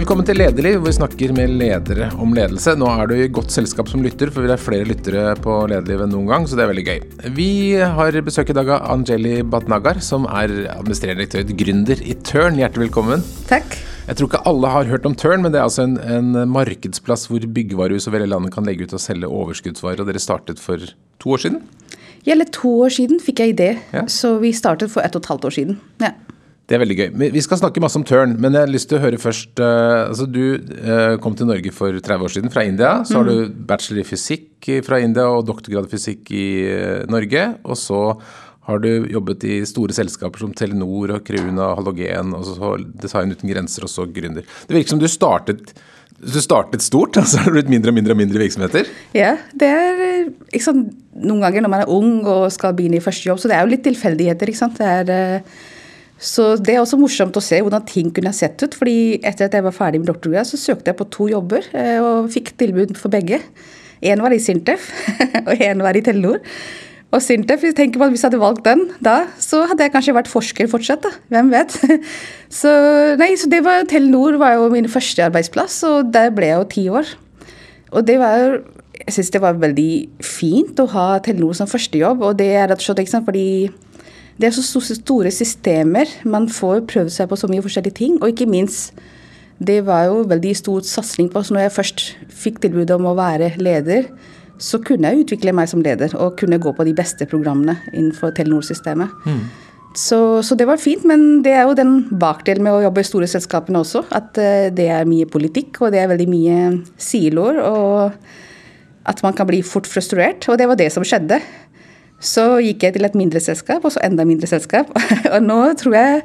Velkommen til Lederliv, hvor vi snakker med ledere om ledelse. Nå er du i godt selskap som lytter, for vi er flere lyttere på Lederliv enn noen gang, så det er veldig gøy. Vi har besøk i dag av Anjeli Badnagar, som er administrerende direktør, gründer i Tørn. Hjertelig velkommen. Takk. Jeg tror ikke alle har hørt om Tørn, men det er altså en, en markedsplass hvor byggevarehus over hele landet kan legge ut og selge overskuddsvarer, og dere startet for to år siden? Ja, eller to år siden fikk jeg idé, Ja. så vi startet for ett og et halvt år siden. Ja. Det er veldig gøy. Vi skal snakke masse om Tørn, men jeg har lyst til å høre først eh, altså Du eh, kom til Norge for 30 år siden fra India. Så har du bachelor i fysikk fra India og doktorgrad i fysikk i eh, Norge. Og så har du jobbet i store selskaper som Telenor og Creuna, Halogen, og så Design uten grenser, og så gründer. Det virker som du startet du startet stort, og så har det blitt mindre og mindre og mindre virksomheter. ja, det er ikke sant, Noen ganger når man er ung og skal begynne i første jobb, så det er jo litt tilfeldigheter. ikke sant? Det er, så det er også morsomt å se hvordan ting kunne sett ut. fordi etter at jeg var ferdig med doktorgrad, så søkte jeg på to jobber eh, og fikk tilbud for begge. Én var i Sintef, og én var i Telenor. Og Sintef, jeg tenker på at Hvis jeg hadde valgt den da, så hadde jeg kanskje vært forsker fortsatt. da, Hvem vet. Så, nei, så det var, Telenor var jo min første arbeidsplass, og der ble jeg jo ti år. Og det var jeg syns det var veldig fint å ha Telenor som førstejobb. Og det er rett og slett ikke sant, fordi det er så store systemer. Man får prøvd seg på så mye forskjellige ting. Og ikke minst, det var jo veldig stor satsing på Så når jeg først fikk tilbud om å være leder, så kunne jeg utvikle meg som leder og kunne gå på de beste programmene innenfor Telenor-systemet. Så, så det var fint, men det er jo den bakdelen med å jobbe i store selskapene også. At eh, det er mye politikk, og det er veldig mye siloer. Og at man kan bli fort frustrert. Og det var det som skjedde. Så gikk jeg til et mindre selskap, og så enda mindre selskap. Og nå tror jeg,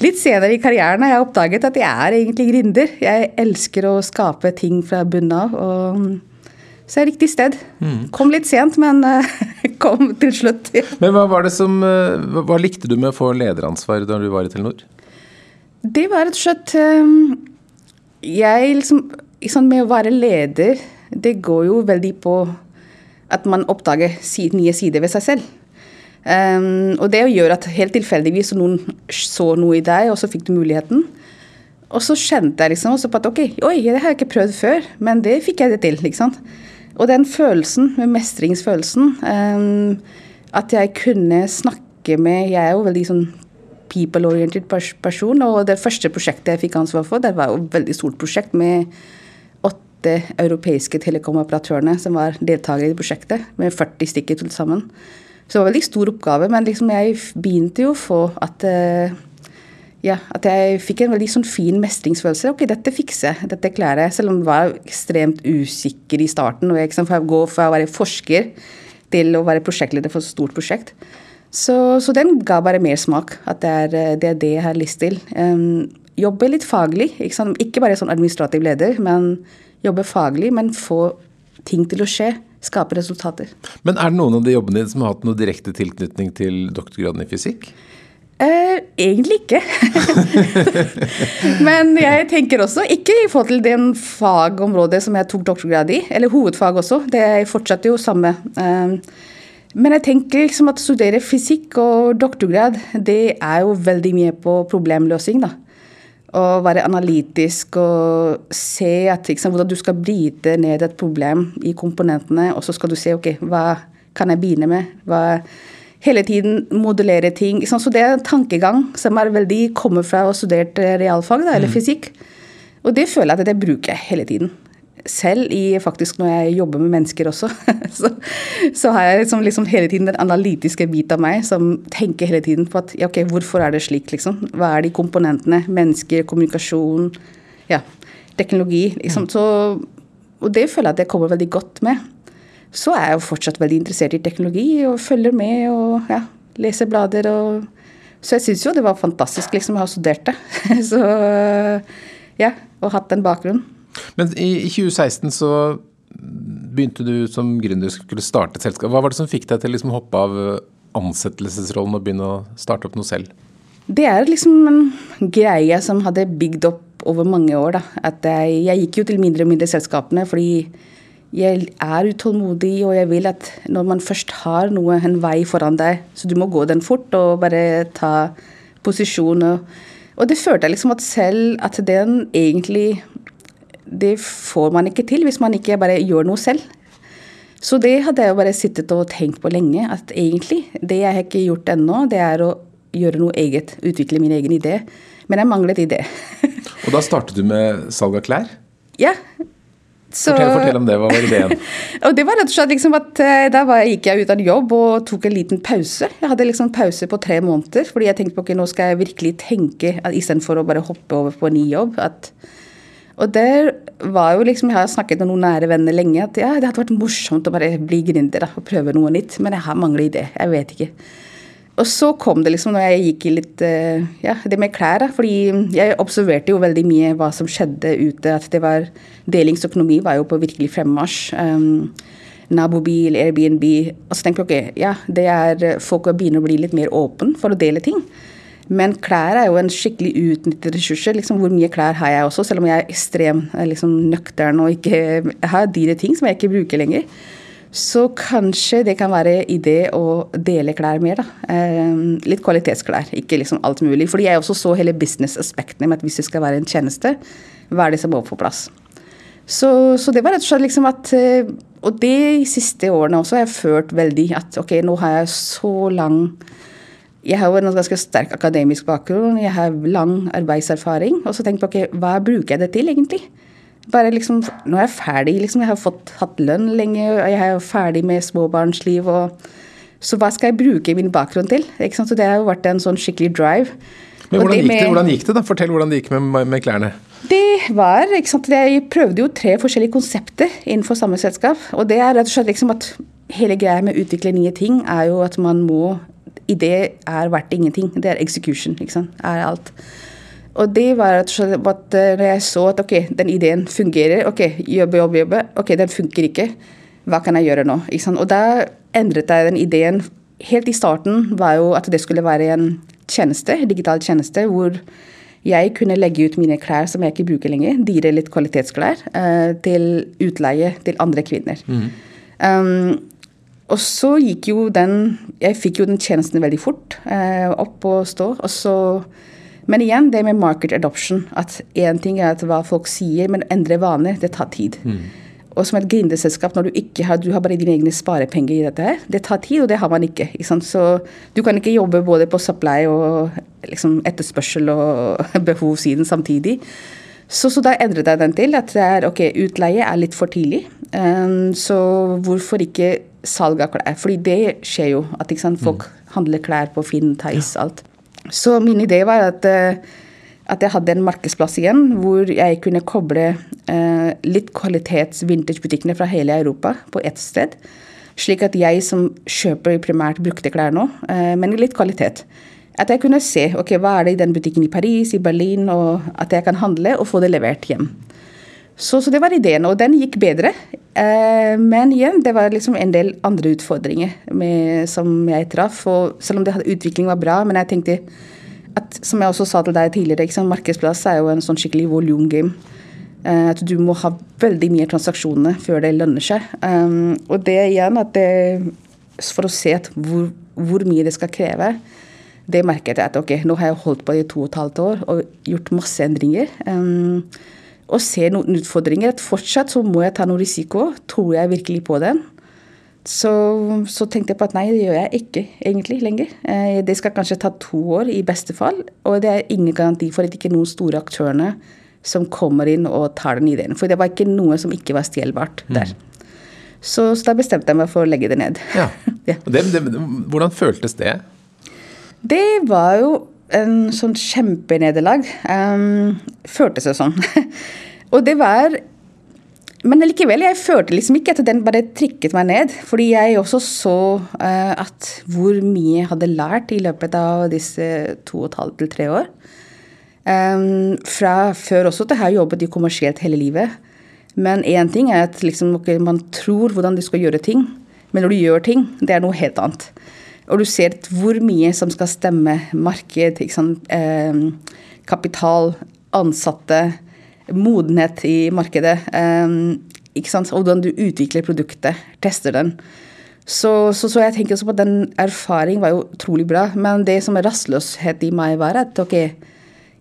litt senere i karrieren, har jeg oppdaget at jeg er egentlig gründer. Jeg elsker å skape ting fra bunnen av. og så er det riktig sted. Kom litt sent, men eh, kom til slutt. Men hva var det som eh, hva, hva likte du med å få lederansvar da du var i Telenor? Det var rett og slett eh, Jeg liksom sånn Med å være leder, det går jo veldig på at man oppdager nye sider ved seg selv. Um, og det gjør at helt tilfeldigvis noen så noe i deg, og så fikk du muligheten. Og så kjente jeg liksom også på at ok, oi, det har jeg ikke prøvd før, men det fikk jeg det til. liksom. Og den følelsen, med mestringsfølelsen, um, at jeg kunne snakke med Jeg er jo veldig sånn people-oriented person, og det første prosjektet jeg fikk ansvar for, det var jo et veldig stort prosjekt med åtte europeiske telekomoperatørene som var deltakere i prosjektet, med 40 stykker til sammen. Så det var en veldig stor oppgave, men liksom jeg begynte jo å få at eh, ja, at jeg fikk en veldig sånn fin mestringsfølelse. Ok, dette fikser jeg, dette klarer jeg. Selv om jeg var ekstremt usikker i starten. og jeg liksom gå fra å være forsker til å være prosjektleder for et stort prosjekt. Så, så den ga bare mer smak. At det er det, er det jeg har lyst til. Um, jobbe litt faglig. Ikke, ikke bare som administrativ leder, men jobbe faglig, men få ting til å skje. Skape resultater. Men er det noen av de jobbene dine som har hatt noe direkte tilknytning til doktorgraden i fysikk? Eh, egentlig ikke. Men jeg tenker også, ikke i forhold til den fagområdet som jeg tok doktorgrad i, eller hovedfag også, det er fortsatt jo samme. Eh, Men jeg tenker liksom at studere fysikk og doktorgrad, det er jo veldig mye på problemløsning, da. Å være analytisk og se at, sant, hvordan du skal bryte ned et problem i komponentene, og så skal du se ok, hva kan jeg begynne med? Hva, hele tiden modellere ting. Liksom. Så det er en tankegang som er veldig kommer fra å ha studert eh, realfag da, eller fysikk. Og det føler jeg at det bruker jeg hele tiden. Selv i faktisk når jeg jobber med mennesker også. så, så har jeg liksom, liksom hele tiden den analytiske bit av meg som tenker hele tiden på at ja, ok, hvorfor er det slik, liksom? Hva er de komponentene? Mennesker, kommunikasjon, ja, teknologi. liksom. Så, og det føler jeg at jeg kommer veldig godt med. Så er jeg jo fortsatt veldig interessert i teknologi og følger med og ja, leser blader. og så jeg syns jo det var fantastisk liksom, å ha studert det. så ja, og hatt den bakgrunnen. Men i, i 2016 så begynte du som gründer skulle starte et selskap. Hva var det som fikk deg til å liksom hoppe av ansettelsesrollen og begynne å starte opp noe selv? Det er liksom en greie som hadde bygd opp over mange år. Da. At jeg, jeg gikk jo til mindre og mindre selskapene fordi jeg er utålmodig, og jeg vil at når man først har noe, en vei foran deg, så du må gå den fort og bare ta posisjon. Og, og det følte jeg liksom at selv at den egentlig det får man ikke til hvis man ikke bare gjør noe selv. Så det hadde jeg jo bare sittet og tenkt på lenge. At egentlig, det jeg har ikke gjort ennå, det er å gjøre noe eget. Utvikle min egen idé. Men jeg manglet idé. og da startet du med salg av klær? Ja. Så, fortell, fortell, om det. Hva var ideen? og det var rett og slett liksom at eh, Da gikk jeg ut av jobb og tok en liten pause. Jeg hadde liksom pause på tre måneder fordi jeg tenkte på ok, nå skal jeg virkelig tenke istedenfor å bare hoppe over på en ny jobb. at og der var jo liksom, Jeg har snakket med noen nære venner lenge at ja, det hadde vært morsomt å bare bli gründer og prøve noe nytt. Men jeg har mangler idé. Jeg vet ikke. Og så kom det liksom når jeg gikk i litt eh, Ja, det med klær. Da, fordi jeg observerte jo veldig mye hva som skjedde ute. At det var Delingsøkonomi var jo på virkelig fremmarsj. Um, nabobil, Airbnb. Og så tenkte jeg ok, ja, det er folk begynner å bli litt mer åpen for å dele ting. Men klær er jo en skikkelig utnyttet ressurs. Liksom, hvor mye klær har jeg også, selv om jeg er ekstremt liksom, nøktern og ikke har dyre ting som jeg ikke bruker lenger. Så kanskje det kan være idé å dele klær mer. da. Eh, litt kvalitetsklær, ikke liksom alt mulig. Fordi jeg også så hele business-aspektene med at hvis det skal være en tjeneste, hva er det som må på plass. Så, så, det var rett og slett liksom at Og det de siste årene også har jeg følt veldig at ok, nå har jeg så lang jeg har jo en ganske sterk akademisk bakgrunn, jeg har lang arbeidserfaring. Og så tenkte jeg ok, hva bruker jeg det til, egentlig? Bare liksom, Nå er jeg ferdig, liksom. Jeg har fått hatt lønn lenge, og jeg er jo ferdig med småbarnsliv. og Så hva skal jeg bruke min bakgrunn til? Ikke sant? Så det har jo vært en sånn skikkelig drive. Men hvordan, gikk det, hvordan gikk det, da? Fortell hvordan det gikk med, med klærne. Det var, ikke sant, Jeg prøvde jo tre forskjellige konsepter innenfor samme selskap. Og det er rett og slett liksom at hele greia med å utvikle nye ting er jo at man må idé er verdt ingenting. Det er execution, ikke sant. Er alt. Og det var at når jeg så at ok, den ideen fungerer, ok, jobbe, jobbe, jobbe, ok, den funker ikke. Hva kan jeg gjøre nå? Ikke sant? Og da endret jeg den ideen. Helt i starten var jo at det skulle være en tjeneste, digital tjeneste, hvor jeg kunne legge ut mine klær som jeg ikke bruker lenger, dyre litt kvalitetsklær, eh, til utleie til andre kvinner. Mm. Um, og så gikk jo den Jeg fikk jo den tjenesten veldig fort eh, opp og stå. Og så, men igjen, det med market adoption. At én ting er hva folk sier, men endre vaner, det tar tid. Mm. Og som et gründerselskap, når du ikke har, du har bare dine egne sparepenger i dette her, det tar tid, og det har man ikke. ikke så du kan ikke jobbe både på supply og liksom etterspørsel og behovssiden samtidig. Så, så, da endret jeg den til at det er, ok, utleie er litt for tidlig. Um, så hvorfor ikke salg av klær. Fordi det skjer jo. At sant, folk mm. handler klær på Finn, Theis, ja. alt. Så min idé var at, eh, at, jeg hadde en markedsplass igjen hvor jeg kunne koble eh, litt kvalitets vintagebutikkene fra hele Europa på ett sted. Slik at jeg som kjøper primært brukte klær nå, eh, men litt kvalitet. At jeg kunne se ok, hva er det i den butikken i Paris, i Berlin, og at jeg kan handle og få det levert hjem. Så, så, det var ideen, og den gikk bedre. Eh, men igjen, det var liksom en del andre utfordringer med, som jeg traff. Og selv om hadde, utviklingen var bra, men jeg tenkte at som jeg også sa til deg tidligere, liksom, markedsplass er jo en sånn skikkelig volume game. Eh, at du må ha veldig mye transaksjoner før det lønner seg. Um, og det igjen at det For å se hvor, hvor, mye det skal kreve, det merket jeg at ok, nå har jeg holdt på i to og et halvt år og gjort masse endringer. Um, og ser noen utfordringer. At fortsatt så må jeg ta noe risiko. Tror jeg virkelig på den? Så, så, tenkte jeg på at nei, det gjør jeg ikke egentlig lenger. Eh, det skal kanskje ta to år i beste fall. Og det er ingen garanti for at ikke noen store aktørene som kommer inn og tar den ideen. For det var ikke noe som ikke var stjelbart mm. der. Mm. Så, så, da bestemte jeg meg for å legge det ned. Ja. ja. Det, det, hvordan føltes det? Det var jo en sånn kjempenederlag. Um, føltes det sånn. og det var Men likevel, jeg følte liksom ikke at den bare trikket meg ned. Fordi jeg også så uh, at hvor mye jeg hadde lært i løpet av disse to og et halvt til tre år. Um, fra før også til har jobbet i kommersielt hele livet. Men én ting er at liksom, okay, man tror hvordan du skal gjøre ting. Men når du gjør ting, det er noe helt annet. Og du ser hvor mye som skal stemme. Marked, eh, kapital, ansatte, modenhet i markedet. Eh, hvordan du utvikler produktet, tester den. Så, så, så, jeg tenker også på at den erfaringen var jo utrolig bra. Men det som er rastløshet i meg, var at ok,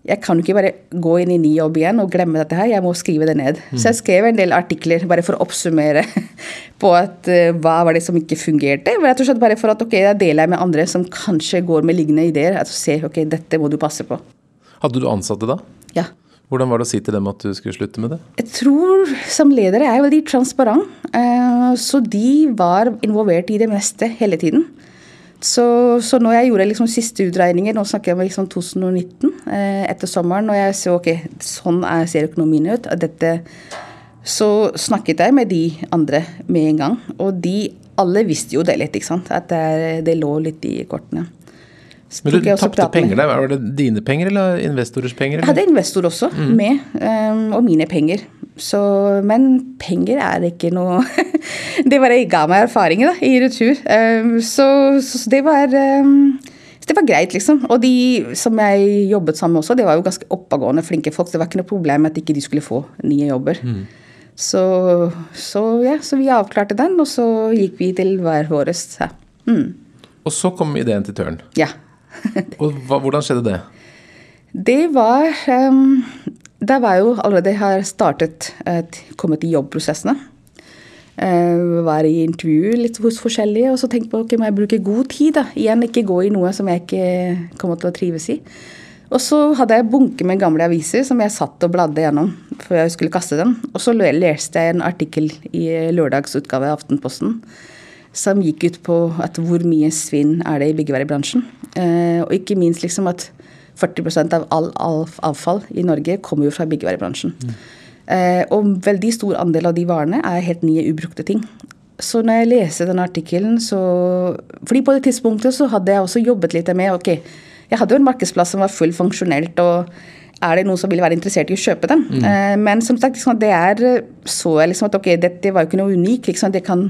jeg kan jo ikke bare gå inn i ny jobb igjen og glemme dette her, jeg må skrive det ned. Så jeg skrev en del artikler bare for å oppsummere på at uh, hva var det som ikke fungerte. Rett og slett bare for at ok, jeg deler med andre som kanskje går med lignende ideer. Altså se ok, dette må du passe på. Hadde du ansatte da? Ja. Hvordan var det å si til dem at du skulle slutte med det? Jeg tror som ledere er jeg veldig transparent, uh, så de var involvert i det meste hele tiden. Så, så når jeg gjorde liksom siste utregninger, nå snakker jeg om liksom 2019, eh, etter sommeren, og jeg så ok, sånn er, ser økonomien ut, dette, så snakket jeg med de andre med en gang. Og de alle visste jo det litt, ikke sant? at det, det lå litt i kortene. Men du tapte penger der. Var det dine penger eller investorers penger? Eller? Jeg hadde investor også mm. med, um, og mine penger. Så, men penger er ikke noe Det bare ga meg erfaringer da, i retur. Um, så, så, det var um, det var greit, liksom. Og de som jeg jobbet sammen med også, det var jo ganske oppegående, flinke folk. Det var ikke noe problem at ikke de skulle få nye jobber. Mm. Så, så, ja, så vi avklarte den, og så gikk vi til hver vårest. Mm. Og så kom ideen til Tørn. Ja. og hva, hvordan skjedde det? Det var um, Det var jo allerede har startet uh, kommet i jobbprosessene. Uh, var i intervju litt hos forskjellige, og så tenkte jeg på ok, må jeg bruke god tid. da, Igjen ikke gå i noe som jeg ikke kommer til å trives i. Og så hadde jeg bunke med gamle aviser som jeg satt og bladde gjennom før jeg skulle kaste dem. Og så leste jeg en artikkel i lørdagsutgave av Aftenposten som gikk ut på at hvor mye svinn er det i byggevarebransjen. Eh, og ikke minst liksom at 40% av all avfall i Norge kommer jo fra byggevarebransjen. Mm. Eh, og veldig stor andel av de varene er helt nye, ubrukte ting. Så når jeg leser den artikkelen, så fordi på det tidspunktet så hadde jeg også jobbet litt med ok, jeg hadde jo en markedsplass som var full funksjonelt, og er det noen som ville være interessert i å kjøpe den? Mm. Eh, men som sagt, liksom, det er så jeg liksom at ok, dette var jo ikke noe unikt. Liksom, det kan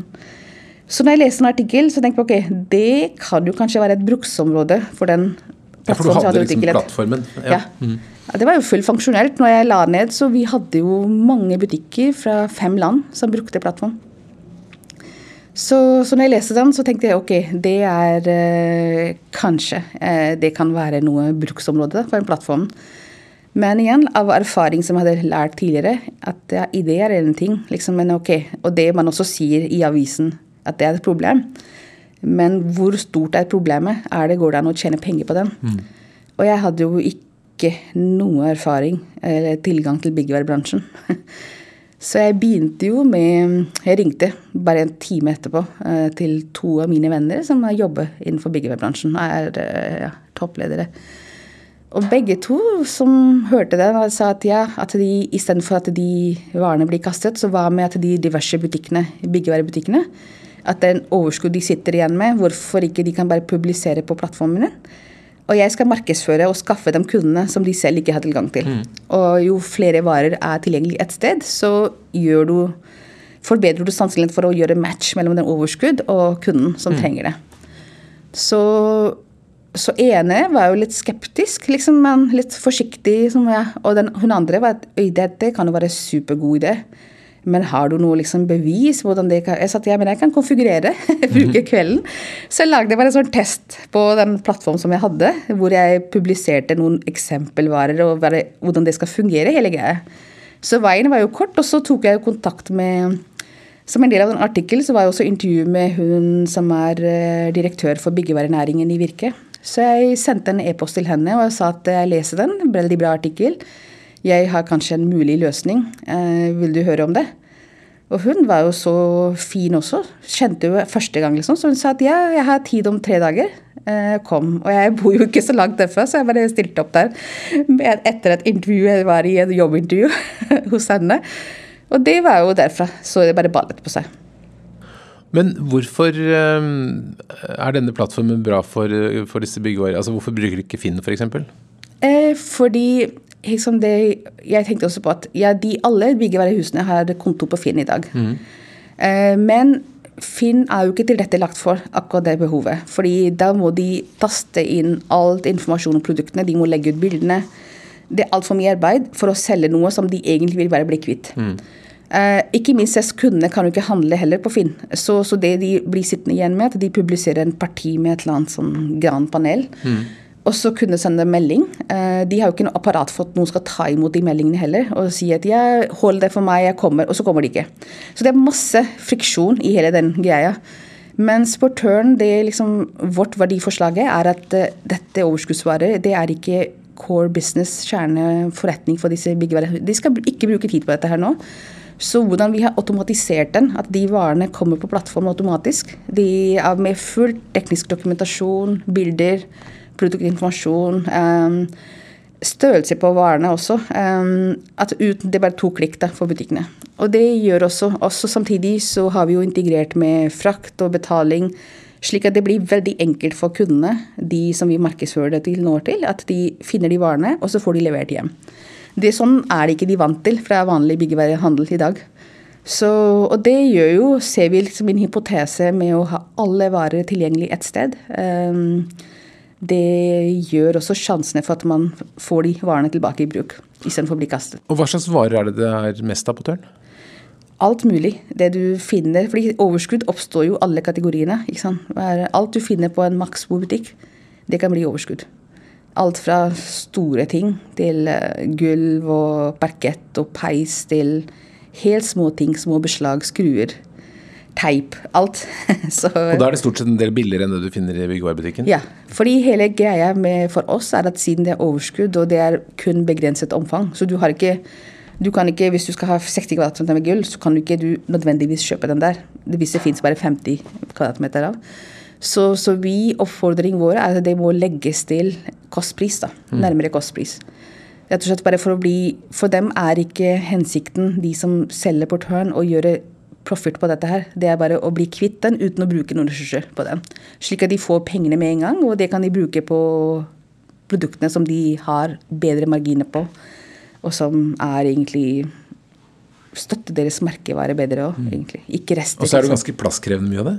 så når jeg leste en artikkel, så tenkte jeg ok, det kan jo kanskje være et bruksområde for den. Ja, for du hadde liksom plattformen. Ja. ja. Mm. ja. Det var jo fullt funksjonelt når jeg la ned, så vi hadde jo mange butikker fra fem land som brukte plattform. Så, så når jeg leste den, så tenkte jeg ok, det er eh, kanskje eh, Det kan være noe bruksområde for en plattform. Men igjen, av erfaring som jeg hadde lært tidligere, at ja, ideer er en ting, liksom, men ok, og det man også sier i avisen at det er et problem. Men hvor stort er problemet? Er det, Går det an å tjene penger på den? Mm. Og jeg hadde jo ikke noe erfaring eller tilgang til byggevarebransjen. Så jeg begynte jo med Jeg ringte bare en time etterpå eh, til to av mine venner som jobber innenfor byggevarebransjen. Er eh, ja, toppledere. Og begge to som hørte det, sa at ja, at de istedenfor at de varene blir kastet, så var med at de diverse butikkene, byggevarebutikkene at det er en overskudd de sitter igjen med, hvorfor ikke de kan bare publisere på plattformene. Og jeg skal markedsføre og skaffe dem kundene som de selv ikke har tilgang til. Mm. Og jo flere varer er tilgjengelig et sted, så gjør du, forbedrer du sannsynligheten for å gjøre match mellom den overskudd og kunden som mm. trenger det. Så, så ene var jo litt skeptisk, liksom, men litt forsiktig. Jeg, og den, hun andre var at dette kan jo være supergod idé. Men har du noe liksom bevis? hvordan det kan... Jeg sa at ja, men jeg kan konfigurere, bruke mhm. kvelden. Så jeg lagde bare en sånn test på den plattformen som jeg hadde, hvor jeg publiserte noen eksempelvarer og hvordan det skal fungere, hele greia. Så veien var jo kort, og så tok jeg kontakt med Som en del av den artikkelen så var jeg også intervju med hun som er eh, direktør for byggevarenæringen i Virke. Så jeg sendte en e-post til henne og jeg sa at jeg leser den. Veldig bra artikkel. Jeg har kanskje en mulig løsning. Eh, vil du høre om det? Og hun var jo så fin også. Kjente jo første gang, liksom. Så hun sa at ja, jeg har tid om tre dager. Eh, kom. Og jeg bor jo ikke så langt derfra, så jeg bare stilte opp der etter et intervju. Jeg var i et jobbintervju hos henne. Og det var jo derfra. Så det bare ballet på seg. Men hvorfor eh, er denne plattformen bra for, for disse byggeårene? Altså, hvorfor bruker du ikke Finn, f.eks.? For eh, fordi liksom det, jeg tenkte også på at ja, de alle byggevarehusene har konto på Finn i dag. Mm. Eh, men Finn er jo ikke tilrettelagt for akkurat det behovet. fordi da må de taste inn alt informasjon om produktene, de må legge ut bildene. Det er altfor mye arbeid for å selge noe som de egentlig vil bare bli kvitt. Mm. Eh, ikke minst kundene kan jo ikke handle heller på Finn. Så, så, det de blir sittende igjen med, at de publiserer en parti med et eller annet sånn granpanel. Mm og så kunne sende melding. Eh, de har jo ikke noe apparat for at noen skal ta imot de meldingene heller. Og si at ja, 'hold det for meg, jeg kommer', og så kommer de ikke. Så det er masse friksjon i hele den greia. Mens på Tørn, det liksom, vårt verdiforslaget er at uh, dette overskuddsvarer, det er ikke core business, kjerneforretning for disse byggvarene. De skal ikke bruke tid på dette her nå. Så hvordan vi har automatisert den, at de varene kommer på plattformen automatisk. De er med full teknisk dokumentasjon, bilder, produktinformasjon. Størrelse på varene også. At uten, det er bare to klikk da, for butikkene. Og det gjør også, også Samtidig så har vi jo integrert med frakt og betaling, slik at det blir veldig enkelt for kundene, de som vi markedsfører det til, når til, at de finner de varene, og så får de levert hjem. Det Sånn er det ikke de vant til fra vanlig byggevarehandel i dag. Så, og det gjør jo, ser vi liksom en hypotese med å ha alle varer tilgjengelig ett sted. Um, det gjør også sjansene for at man får de varene tilbake i bruk, istedenfor å bli kastet. Og Hva slags varer er det det er mest av på tørn? Alt mulig. Det du finner, fordi Overskudd oppstår jo alle kategoriene. ikke sant? Alt du finner på en Maxbo-butikk, det kan bli overskudd. Alt fra store ting til eh, gulv og parkett og peis til helt små ting, små beslag, skruer teip, alt. Så, og da er det stort sett en del billigere enn det du finner i byggevarebutikken? Ja, fordi hele greia med, for oss er at siden det er overskudd, og det er kun begrenset omfang, så du har ikke du kan ikke, Hvis du skal ha 60 kvadratmeter med gull, så kan du ikke du nødvendigvis kjøpe den der. Hvis det fins bare 50 kvadratmeter av. Så, så vi, oppfordringen vår er at det må legges til kostpris. da, mm. Nærmere kostpris. Rett og slett bare For å bli, for dem er ikke hensikten, de som selger portøren, å gjøre profit på dette her. Det er bare å bli kvitt den uten å bruke noen ressurser på den. Slik at de får pengene med en gang, og det kan de bruke på produktene som de har bedre marginer på, og som er egentlig støtter deres merkevare bedre òg, mm. egentlig. Ikke rester. Og så er det liksom. ganske plasskrevende mye av det?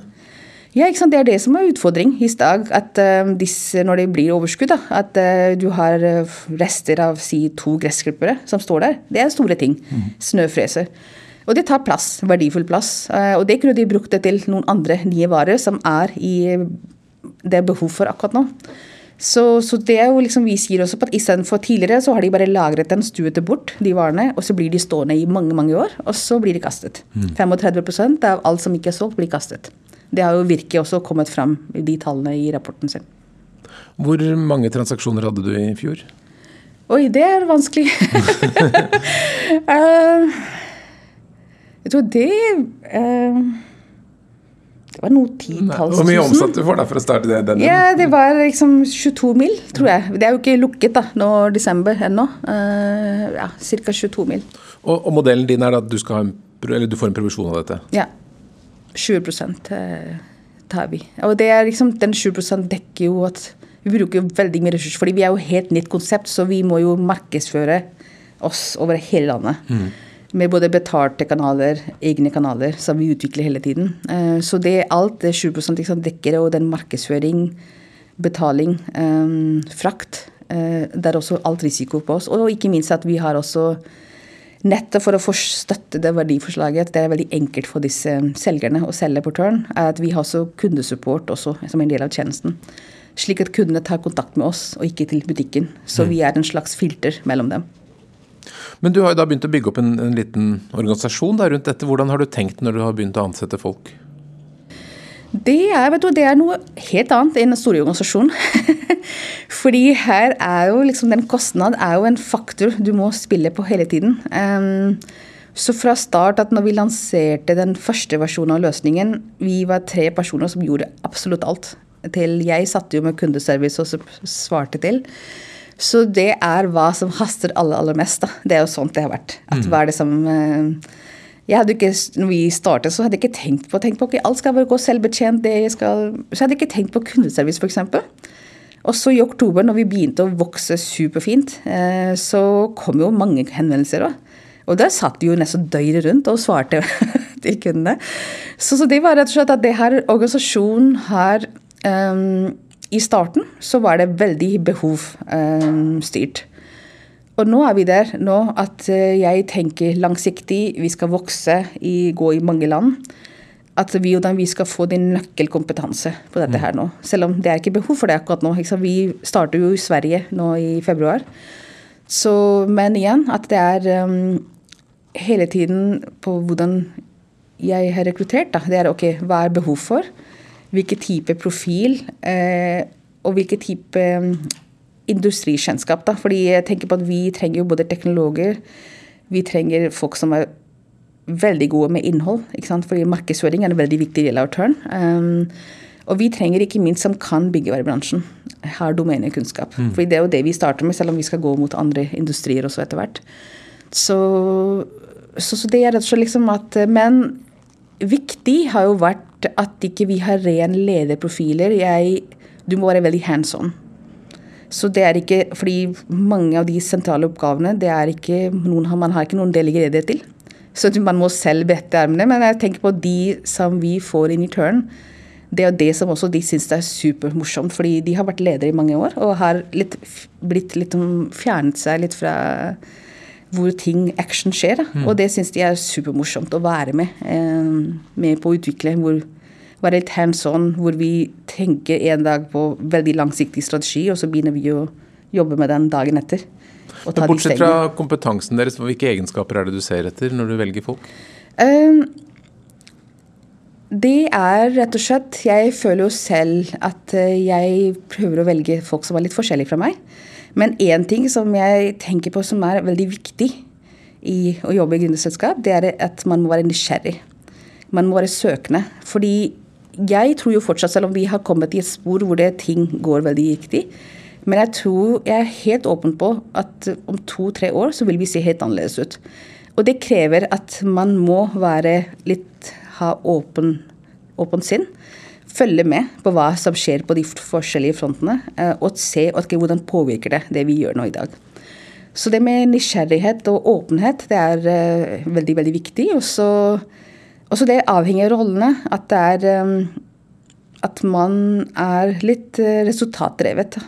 Ja, ikke sant? det er det som er utfordring i dag. At uh, disse, når det blir overskudd, da, at uh, du har uh, rester av si to gressklippere som står der. Det er store ting. Mm. Snøfreser. Og det tar plass, verdifull plass. Eh, og det kunne de brukt det til noen andre nye varer som er i det er behov for akkurat nå. Så, så, det er jo liksom vi sier også på at istedenfor tidligere så har de bare lagret den, stuet det bort, de varene, og så blir de stående i mange mange år, og så blir de kastet. Mm. 35% av alt som ikke er solgt, blir kastet. Det har jo virkelig også kommet fram i de tallene i rapporten sin. Hvor mange transaksjoner hadde du i fjor? Oi, det er vanskelig. uh, Jeg tror det eh, Det var noe titalls Hvor mye omsatte du for da for å starte det? Denne? Ja, Det var liksom 22 mil, tror jeg. Det er jo ikke lukket da, nå desember ennå. Eh, ja, Ca. 22 mil. Og, og, modellen din er da at du, en, eller du får en provisjon av dette? Ja. 20 eh, tar vi. Og det er liksom, den 20% dekker jo at vi bruker veldig mye ressurser, fordi vi er jo helt nytt konsept, så vi må jo markedsføre oss over hele landet. Mm med både betalte kanaler, egne kanaler, som vi utvikler hele tiden. Eh, så det alt det 20% liksom dekker, og den markedsføring, betaling, eh, frakt eh, Det er også alt risiko på oss. Og ikke minst at vi har også Nettet for å støtte det verdiforslaget, det er veldig enkelt for disse selgerne å selge på Tørn, er at vi har også kundesupport også som en del av tjenesten. Slik at kundene tar kontakt med oss, og ikke til butikken. Så mm. vi er en slags filter mellom dem. Men du har jo da begynt å bygge opp en, en liten organisasjon der rundt dette. Hvordan har du tenkt når du har begynt å ansette folk? Det er, du, det er, noe helt annet enn en stor organisasjon. Fordi her er jo liksom den kostnad er jo en faktor du må spille på hele tiden. Um, så fra start at når vi lanserte den første versjonen av løsningen, vi var tre personer som gjorde absolutt alt. Til jeg satte jo med kundeservice og svarte til. Så det er hva som haster aller, aller mest. Da. Det er jo sånt det har vært. At mm. hva er det som eh, jeg hadde ikke, når vi startet, så hadde jeg ikke tenkt på tenkt på, okay, alt skal bare gå selvbetjent. det jeg skal, Så hadde jeg ikke tenkt på kundeservice, f.eks. Og så i oktober, når vi begynte å vokse superfint, eh, så kom jo mange henvendelser òg. Og der satt de jo nesten døgnet rundt og svarte til kundene. Så, så, det var rett og slett at det her organisasjonen har um, i starten så var det veldig behovstyrt. Og nå er vi der nå at eh, jeg tenker langsiktig, vi skal vokse, i, gå i mange land. at vi, vi skal få din nøkkelkompetanse på dette her nå. Selv om det er ikke behov for det akkurat nå. Vi starter jo i Sverige nå i februar. Så, men igjen, at det er um, hele tiden på hvordan jeg har rekruttert. Da. Det er ok, hva er behov for? Hvilken type profil? Eh, og hvilken type um, industrikjennskap. da. Fordi jeg tenker på at vi trenger jo både teknologer, vi trenger folk som er veldig gode med innhold. ikke sant? Fordi markedsføring er en veldig viktig del av Turn. Um, og vi trenger ikke minst som kan byggevarebransjen. Har domenekunnskap. Mm. Fordi det er jo det vi starter med, selv om vi skal gå mot andre industrier også etter hvert. Så, så, så det er rett og slett liksom at Men viktig har jo vært at ikke vi har ren lederprofiler. Jeg, du må være veldig hands on. Så det er ikke, fordi mange av de sentrale oppgavene det er ikke noen, man har ikke noen delegere det til. Så man må selv brette armene. Men jeg tenker på de som vi får inn i turn. Det er det som også de syns er supermorsomt, fordi de har vært ledere i mange år og har litt, blitt litt fjernet seg litt fra hvor ting, action skjer. Mm. Og det syns de er supermorsomt å være med, eh, med på å utvikle. hvor være litt hands on, hvor vi tenker en dag på veldig langsiktig strategi, og så begynner vi å jobbe med den dagen etter. Men Bortsett fra kompetansen deres, hvilke egenskaper er det du ser etter når du velger folk? Um, det er rett og slett Jeg føler jo selv at eh, jeg prøver å velge folk som er litt forskjellige fra meg. Men én ting som jeg tenker på som er veldig viktig i å jobbe i gründerselskap, det er at man må være nysgjerrig. Man må være søkende. Fordi jeg tror jo fortsatt, selv om vi har kommet i et spor hvor det ting går veldig riktig, men jeg tror jeg er helt åpen på at om to-tre år så vil vi se helt annerledes ut. Og det krever at man må være litt ha åpen, åpen sinn. Følge med på hva som skjer på de forskjellige frontene, eh, og se okay, hvordan påvirker det det vi gjør nå i dag. Så det med nysgjerrighet og åpenhet, det er uh, veldig, veldig viktig. Og så det avhenger av rollene. At det er um, At man er litt resultatdrevet.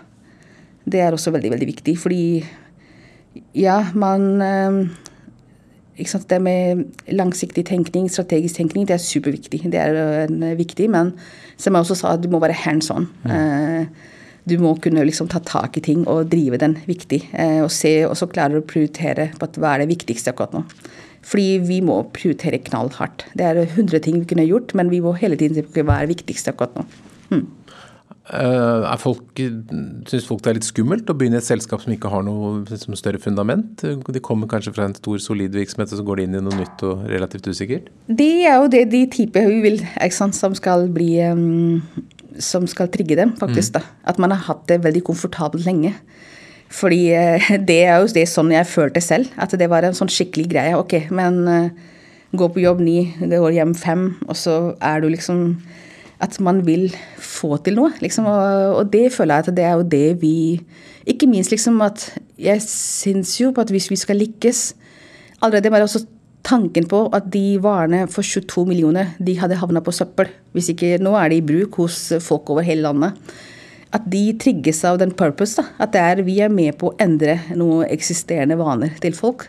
Det er også veldig, veldig viktig, fordi ja, man det med langsiktig tenkning, strategisk tenkning, det er superviktig. Det er uh, viktig, men som jeg også sa, du må være hands on. Mm. Du må kunne liksom ta tak i ting og drive den viktig. Uh, og se, og så klare å prioritere på at hva er det viktigste akkurat nå. Fordi vi må prioritere knallhardt. Det er hundre ting vi kunne gjort, men vi må hele tiden se på hva er det viktigste akkurat nå. Mm. Eh, er folk, Syns folk det er litt skummelt å begynne i et selskap som ikke har noe liksom, større fundament? De kommer kanskje fra en stor, solid virksomhet, og så går de inn i noe nytt og relativt usikkert? Det er jo det de typer vi vil, sant, som skal bli um, Som skal trigge dem, faktisk. Mm. da. At man har hatt det veldig komfortabelt lenge. Fordi uh, det er jo det sånn jeg følte selv. At det var en sånn skikkelig greie. Ok, men uh, gå på jobb ni, går hjem fem, og så er du liksom at man vil få til noe. Liksom. Og, og, det føler jeg at det er jo det vi Ikke minst liksom at jeg syns jo på at hvis vi skal lykkes Allerede bare også tanken på at de varene for 22 millioner de hadde havna på søppel. Hvis ikke nå er de i bruk hos folk over hele landet. At de trigges av den purpose. Da. At det er, vi er med på å endre noen eksisterende vaner til folk.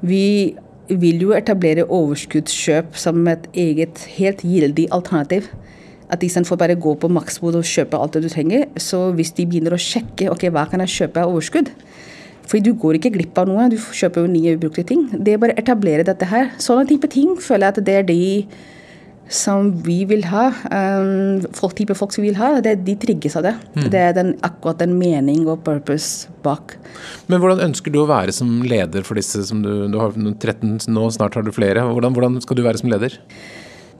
Vi vil jo etablere overskuddskjøp som et eget helt gyldig alternativ at istedenfor bare gå på maksbod og kjøpe alt det du trenger, så hvis de begynner å sjekke ok, hva kan jeg kjøpe av overskudd fordi du går ikke glipp av noe, du kjøper jo nye ubrukte ting. Det er bare å etablere dette her. Sånne type ting føler jeg at det er de som vi vil ha, um, folk, type folk som vi vil ha, det, de trigges av det. Mm. Det er den, akkurat den mening og purpose bak. Men hvordan ønsker du å være som leder for disse som du, du har 13 nå, snart har du flere. Hvordan, hvordan skal du være som leder?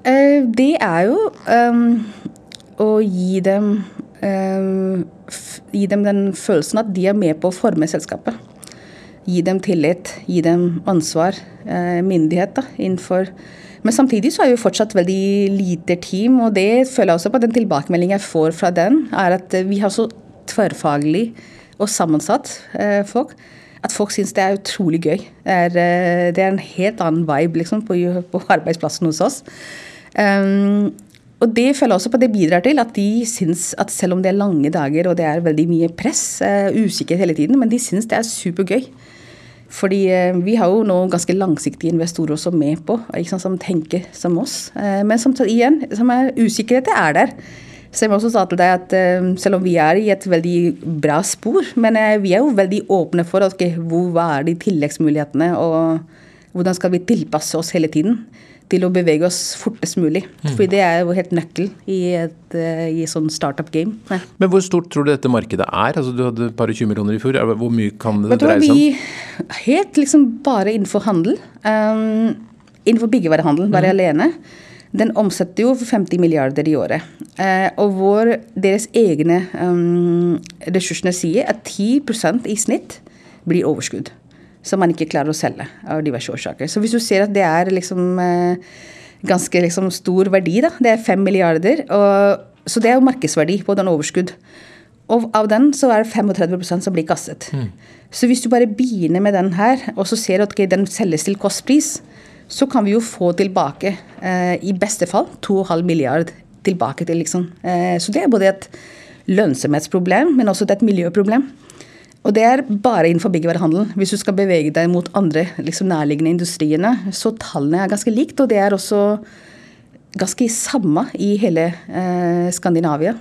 Eh, det er jo um, å gi dem um, Gi dem den følelsen at de er med på å forme selskapet. Gi dem tillit, gi dem ansvar, uh, myndighet da, innenfor Men samtidig så er vi fortsatt veldig lite team, og det føler jeg også på den tilbakemeldingen jeg får fra den, er at vi har så tverrfaglig og sammensatt uh, folk at folk syns det er utrolig gøy. Det er, det er, en helt annen vibe liksom, på, på arbeidsplassen hos oss. Um, og det føler også på at det bidrar til at de syns at selv om det er lange dager og det er veldig mye press, uh, usikkerhet hele tiden, men de syns det er supergøy. Fordi uh, vi har jo nå ganske langsiktige investorer også med på, ikke sant, som tenker som oss. Uh, men som igjen, som er usikkerheten er der. Så jeg må også sa til deg at selv om vi er i et veldig bra spor, men vi er jo veldig åpne for okay, hvor, hva er de tilleggsmulighetene, og hvordan skal vi tilpasse oss hele tiden til å bevege oss fortest mulig. Mm. For det er jo helt nøkkel i et uh, i sånn startup-game. Ja. Men hvor stort tror du dette markedet er? Altså, du hadde et par og 20 millioner i fjor. Hvor mye kan det dreie seg om? Vi, helt liksom bare innenfor handel. Um, innenfor byggevarehandel, bare mm. alene. Den omsetter jo for 50 milliarder i året. Eh, og hvor deres egne um, ressursene sier at 10% i snitt blir overskudd. Som man ikke klarer å selge av diverse årsaker. Så hvis du ser at det er liksom eh, ganske liksom stor verdi, da. Det er fem milliarder. Og, så det er jo markedsverdi på den overskudd. Og av den så er det 35% som blir kastet. Mm. Så hvis du bare begynner med den her, og så ser du at okay, den selges til kostpris, så kan vi jo få tilbake, eh, i beste fall, 2,5 milliard tilbake til, liksom. Eh, så det er både et lønnsomhetsproblem, men også et miljøproblem. Og det er bare innenfor byggevarehandelen. Hvis du skal bevege deg mot andre liksom nærliggende industriene, så tallene er ganske likt. Og det er også ganske samme i hele eh, Skandinavia.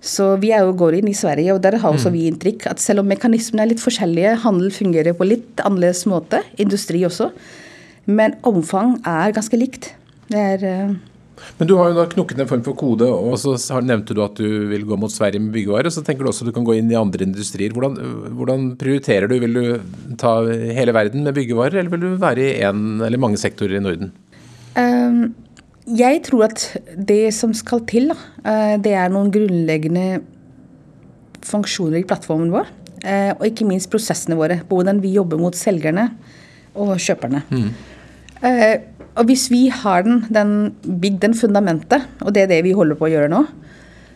Så vi er jo går inn i Sverige, og der har også mm. vi inntrykk at selv om mekanismene er litt forskjellige, handel fungerer på litt annerledes måte, industri også, men omfang er ganske likt. Det er uh... men du har jo da knukket en form for kode, og så nevnte du at du vil gå mot Sverige med byggevarer. Så tenker du også at du kan gå inn i andre industrier. Hvordan, hvordan prioriterer du? Vil du ta hele verden med byggevarer, eller vil du være i én eller mange sektorer i Norden? Um, jeg tror at det som skal til, da, det er noen grunnleggende funksjoner i plattformen vår. Uh, og ikke minst prosessene våre. Hvordan vi jobber mot selgerne og kjøperne. Mm. Og hvis vi har den, den bygd den fundamentet, og det er det vi holder på å gjøre nå,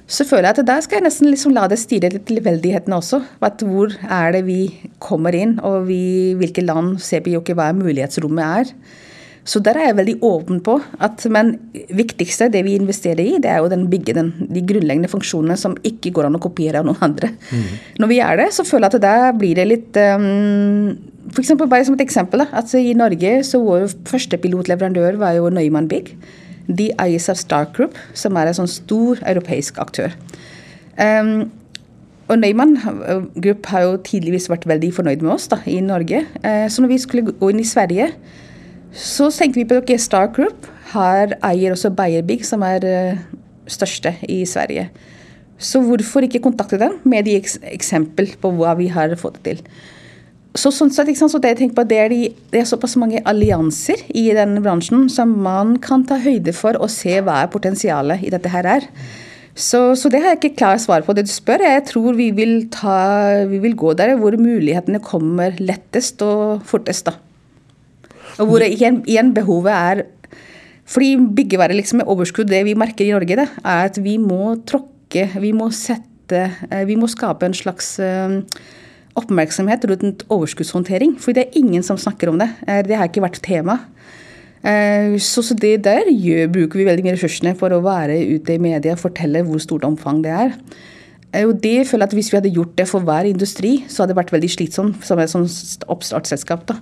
så føler jeg at der skal jeg nesten liksom la det styre litt tilfeldighetene også. At hvor er det vi kommer inn, og vi, hvilke land ser vi jo ikke hva mulighetsrommet er. Så der er jeg veldig åpen på at Men viktigste, det vi investerer i, det er jo den bygge den, de grunnleggende funksjonene som ikke går an å kopiere av noen andre. Mm. Når vi er det, så føler jeg at der blir det litt um, for eksempel, bare som et eksempel, da, altså I Norge så vår første pilotleverandør var jo Neumann Big. De eies av Star Group, som er en sånn stor europeisk aktør. Um, og Neumann eh, Group har jo tidligvis vært veldig fornøyd med oss da, i Norge. Uh, så når vi skulle gå inn i Sverige, så tenkte vi på at okay, Stark Group har eier også Beyer Big, som er uh, største i Sverige. Så hvorfor ikke kontakte dem med de eks eksempel på hva vi har fått til. Så sånn sett, så det jeg på, det er, de, det er såpass mange allianser i denne bransjen som man kan ta høyde for og se hva er potensialet i dette her er. Så, så, det har jeg ikke klart svar på det du spør. Jeg tror vi vil, ta, vi vil gå der hvor mulighetene kommer lettest og fortest. da. Og hvor igjen, igjen behovet er Fordi byggevare liksom med overskudd, det vi merker i Norge, det, er at vi må tråkke, vi må sette eh, Vi må skape en slags uh, oppmerksomhet rundt overskuddshåndtering. For det er ingen som snakker om det. Eh, det har ikke vært tema. Eh, så, det der gjør, bruker vi veldig mye ressursene for å være ute i media og fortelle hvor stort omfang det er. Eh, og det føler jeg at Hvis vi hadde gjort det for hver industri, så hadde det vært veldig slitsomt som et sånt oppstartsselskap. da.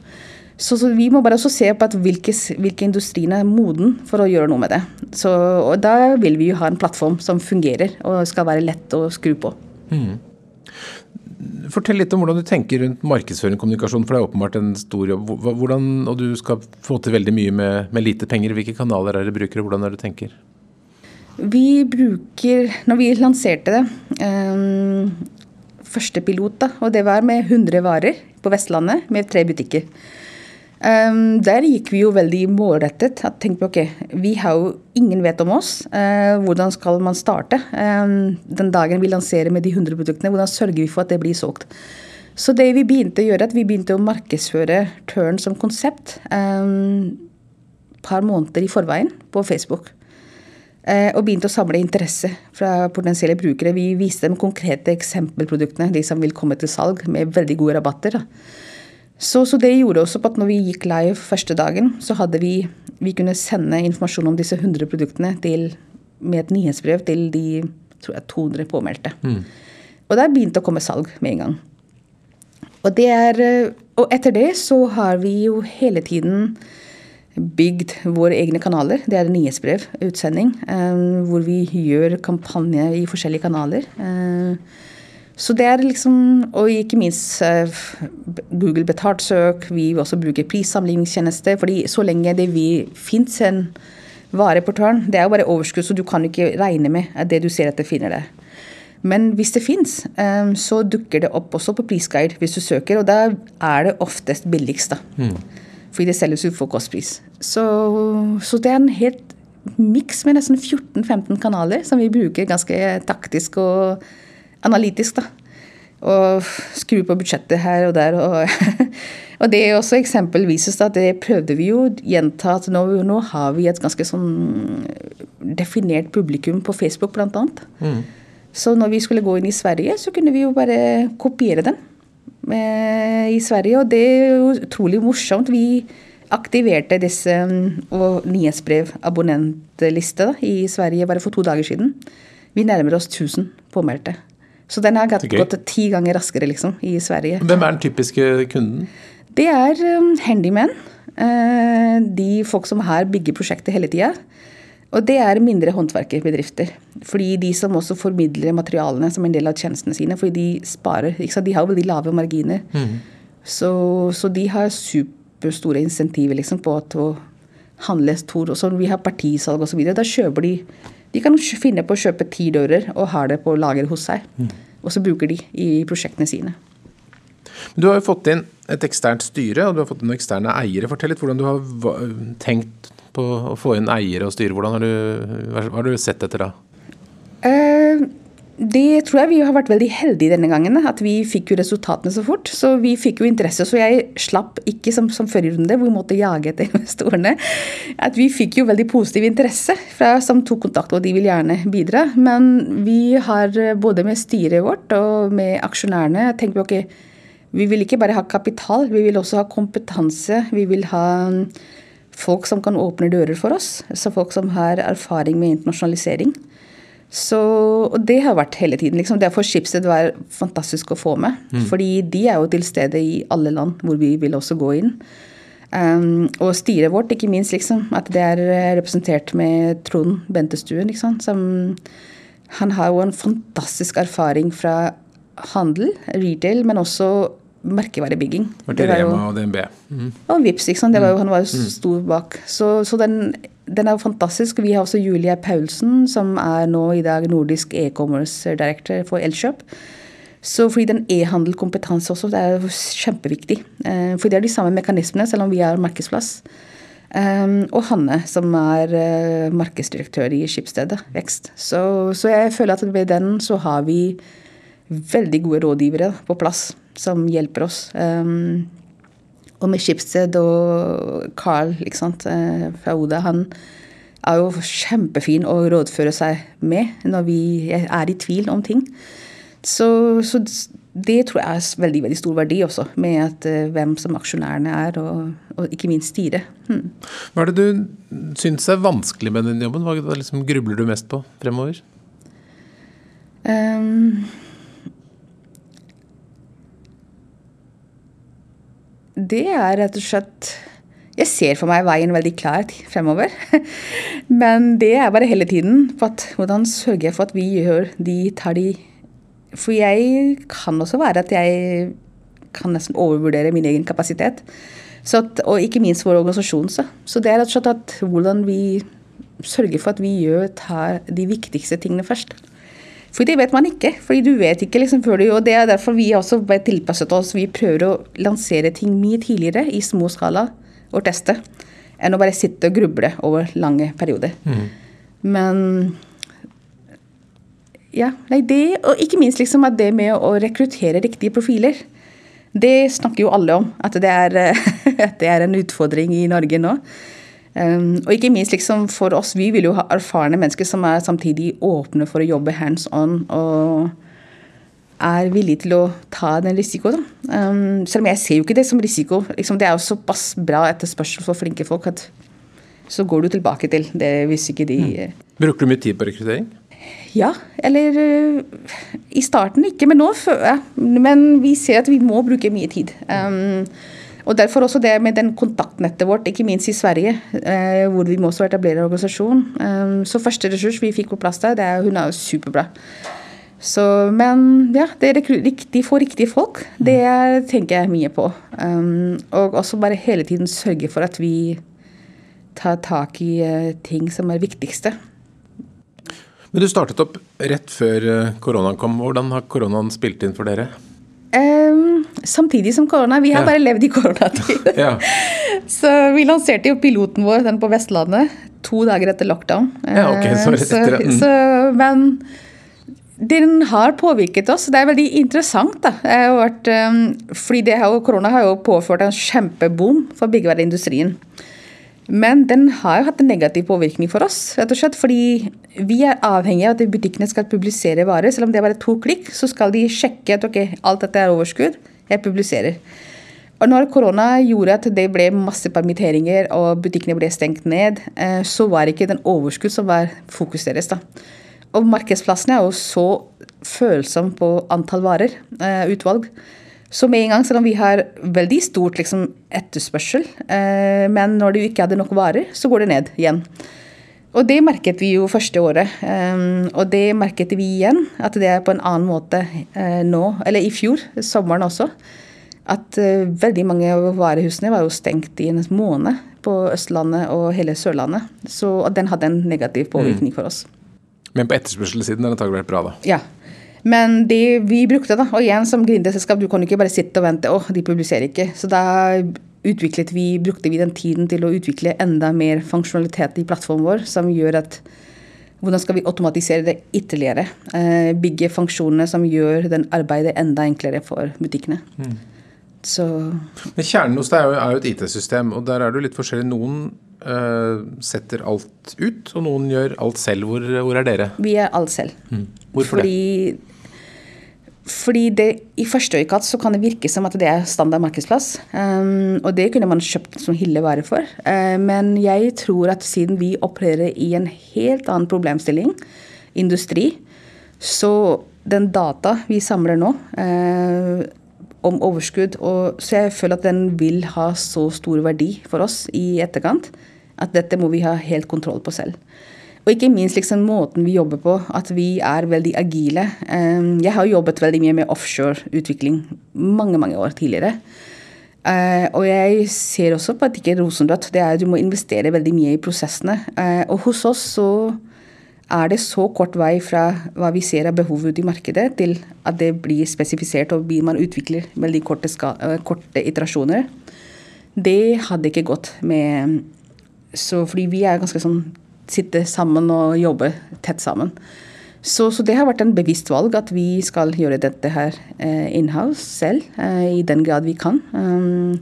Så, så, vi må bare også se på hvilke, hvilke industriene er moden for å gjøre noe med det. Så, og Da vil vi jo ha en plattform som fungerer og skal være lett å skru på. Mm. Fortell litt om hvordan du tenker rundt markedsføring og kommunikasjon, for det er åpenbart en stor jobb. Hvordan, og du skal få til veldig mye med, med lite penger. Hvilke kanaler er det bruker, og hvordan er det du tenker? Vi bruker, når vi lanserte det, um, første pilot, da, og det var med 100 varer på Vestlandet med tre butikker. Um, der gikk vi jo veldig målrettet. at tenkte ok, Vi har jo ingen vet om oss. Uh, hvordan skal man starte? Um, den dagen vi lanserer med de 100 produktene, hvordan sørger vi for at det blir solgt? Så det vi begynte å gjøre, at vi begynte å markedsføre Tørn som konsept um, par måneder i forveien på Facebook. Uh, og begynte å samle interesse fra potensielle brukere. Vi viste dem konkrete eksempelproduktene, de som vil komme til salg, med veldig gode rabatter. da. Så, så, det gjorde også på at når vi gikk live første dagen, så hadde vi vi kunne sende informasjon om disse 100 produktene til, med et nyhetsbrev til de tror jeg, 200 påmeldte. Mm. Og der begynte å komme salg med en gang. Og det er og etter det så har vi jo hele tiden bygd våre egne kanaler. Det er nyhetsbrev, utsending, um, hvor vi gjør kampanje i forskjellige kanaler. Uh, så det er liksom Og ikke minst uh, Google betalt søk. Vi også bruke prissamlingstjeneste. fordi så lenge det vi fins en vare på tørn, det er jo bare overskudd, så du kan ikke regne med at det du ser etter, finner det. Men hvis det fins, um, så dukker det opp også på prisguide hvis du søker, og da er det oftest billigst, da. Mm. Fordi det selges ut for kostpris. Så, så det er en helt miks med nesten 14-15 kanaler som vi bruker ganske taktisk og analytisk. da. Og skru på budsjettet her og der. Og, og det er også eksempel vises at det prøvde vi jo gjenta at nå, nå, har vi et ganske sånn definert publikum på Facebook, blant annet. Mm. Så når vi skulle gå inn i Sverige, så kunne vi jo bare kopiere den i Sverige. Og det er jo utrolig morsomt. Vi aktiverte disse mm, og nyhetsbrev-abonnentliste i Sverige bare for to dager siden. Vi nærmer oss 1000 påmeldte. Så den har gått, gått ti ganger raskere liksom, i Sverige. Hvem er den typiske kunden? Det er um, handymen. Uh, de folk som har bygger prosjekter hele tida. Og det er mindre håndverkerbedrifter. Fordi de som også formidler materialene som en del av tjenestene sine. Fordi de sparer. De har veldig lave marginer. Mm. Så, så, de har superstore insentiver liksom, på å handle stort. Og så vi har partisalg osv., da kjøper de De kan finne på å kjøpe ti dører og ha det på lager hos seg. Mm. Og så bruker de i prosjektene sine. Du har jo fått inn et eksternt styre, og du har fått inn eksterne eiere. Fortell litt hvordan du har tenkt på å få inn eiere og styre. Hvordan har du, hva har du sett etter da? Uh, det tror jeg vi har vært veldig heldige denne gangen. At vi fikk jo resultatene så fort. Så vi fikk jo interesse. Så jeg slapp ikke som, som forrige runde, hvor vi måtte jage etter investorene. At vi fikk jo veldig positiv interesse fra, som tok kontakt, og de vil gjerne bidra. Men vi har både med styret vårt og med aksjonærene tenkt ok, vi vil ikke bare ha kapital, vi vil også ha kompetanse. Vi vil ha folk som kan åpne dører for oss. Så folk som har erfaring med internasjonalisering. Så, og det har vært hele tiden. Liksom. Derfor Schibsted var fantastisk å få med. Mm. Fordi de er jo til stede i alle land hvor vi vil også gå inn. Um, og styret vårt, ikke minst, liksom, at det er representert med Trond Bentestuen. Liksom, som, han har jo en fantastisk erfaring fra handel, retail, men også merkevarebygging. Var det, det Rema og DNB. Mm. Og Vips, liksom. Det var jo, han var jo mm. stor bak. Så, så den, den, er jo fantastisk. Vi har også Julia Paulsen, som er nå i dag nordisk e-commerce director for Elkjøp. Så fordi den e-handelkompetanse også, det er jo kjempeviktig. Eh, for det er de samme mekanismene, selv om vi er markedsplass. Um, og Hanne, som er uh, markedsdirektør i Skipsstedet Vekst. Så, så, jeg føler at ved den så har vi veldig gode rådgivere på plass som hjelper oss. Um, og med Schibsted og Carl ikke sant, eh, fra Oda, han er jo kjempefin å rådføre seg med når vi er i tvil om ting. Så, så det tror jeg er veldig veldig stor verdi også, med at, uh, hvem som aksjonærene er, og, og ikke minst styret. Hmm. Hva er det du syns er vanskelig med den jobben? Hva liksom grubler du mest på fremover? Um, det er rett og slett Jeg ser for meg veien veldig klar fremover. Men det er bare hele tiden. at Hvordan sørger jeg for at vi gjør de tar de For jeg kan også være at jeg kan nesten overvurdere min egen kapasitet. At, og ikke minst vår organisasjon. Så. så det er rett og slett at hvordan vi sørger for at vi gjør tar de viktigste tingene først. For det vet man ikke. fordi du vet ikke liksom før du, og Det er derfor vi også bare tilpasset oss. Vi prøver å lansere ting mye tidligere i små skala og teste, enn å bare sitte og gruble over lange perioder. Mm. Men ja, nei, det, og ikke minst liksom at det med å rekruttere riktige profiler. Det snakker jo alle om, at det er, at det er en utfordring i Norge nå. Um, og ikke minst liksom for oss, vi vil jo ha erfarne mennesker som er samtidig åpne for å jobbe hands on og er villige til å ta den risikoen. Um, selv om jeg ser jo ikke det som risiko. Liksom, det er jo såpass bra etterspørsel for flinke folk at så går du tilbake til det hvis ikke de mm. Bruker du mye tid på rekruttering? Ja, eller uh, I starten ikke, men nå ja, Men vi ser at vi må bruke mye tid. Um, og Derfor også det med den kontaktnettet vårt, ikke minst i Sverige, eh, hvor vi må også etablere organisasjon. Eh, så første ressurs vi fikk på plass der, det er, hun er superbra. Så, men ja, det er riktig, for riktige folk. Det tenker jeg mye på. Um, og også bare hele tiden sørge for at vi tar tak i uh, ting som er viktigste. Men du startet opp rett før eh, koronaen kom. Hvordan har koronaen spilt inn for dere? Um, samtidig som korona. Vi har ja. bare levd i koronatid. ja. Så vi lanserte jo piloten vår, den på Vestlandet, to dager etter lockdown. Ja, ok, Så etter. Mm. Så, men den har påvirket oss. Det er veldig interessant. da. Vært, um, fordi har jo, Korona har jo påført en kjempeboom for byggevareindustrien. Men den har jo hatt en negativ påvirkning for oss. rett og slett, Fordi vi er avhengig av at butikkene skal publisere varer. Selv om det er bare to klikk, så skal de sjekke at ok, alt dette er overskudd. Jeg publiserer. Og når korona gjorde at det ble masse permitteringer og butikkene ble stengt ned, eh, så var ikke den overskudd som var fokus deres. da. Og markedsplassene er jo så følsomme på antall varer, eh, utvalg. Så med en gang, selv om vi har veldig stort liksom, etterspørsel, eh, men når du ikke hadde nok varer, så går det ned igjen. Og det merket vi jo første året. Um, og det merket vi igjen, at det er på en annen måte uh, nå, eller i fjor, sommeren også. At uh, veldig mange av varehusene var jo stengt i en måned på Østlandet og hele Sørlandet. Så den hadde en negativ påvirkning mm. for oss. Men på etterspørselssiden har det antagelig vært bra, da? Ja. Men det vi brukte, da, og igjen som gründerselskap, du kan ikke bare sitte og vente. Å, de publiserer ikke. Så da utviklet vi, brukte vi den tiden til å utvikle enda mer funksjonalitet i plattformen vår, som gjør at hvordan skal vi automatisere det ytterligere? Eh, bygge funksjonene som gjør den arbeidet enda enklere for butikkene. Mm. Så Men Kjernen hos deg er jo et IT-system, og der er det litt forskjellig. Noen uh, setter alt ut, og noen gjør alt selv. Hvor, hvor er dere? Vi er alt selv. Mm. Hvorfor Fordi det? Fordi det, I første øyekast så kan det virke som at det er standard markedsplass. Um, og det kunne man kjøpt som hyllevare for. Uh, men jeg tror at siden vi opererer i en helt annen problemstilling, industri, så den data vi samler nå uh, om overskudd, og, så jeg føler at den vil ha så stor verdi for oss i etterkant at dette må vi ha helt kontroll på selv. Og ikke minst liksom måten vi jobber på, at vi er veldig agile. Ehm, jeg har jobbet veldig mye med offshore-utvikling mange mange år tidligere. Eh, og jeg ser også på at ikke rosenrødt. Det er at du må investere veldig mye i prosessene. Eh, og hos oss så er det så kort vei fra hva vi ser av behovet ute i markedet, til at det blir spesifisert og man utvikler veldig korte, ska, korte iterasjoner. Det hadde ikke gått med så fordi vi er ganske sånn sitte sammen og jobbe tett sammen. Så, så, det har vært en bevisst valg at vi skal gjøre dette her eh, in-house selv, eh, i den grad vi kan. Um,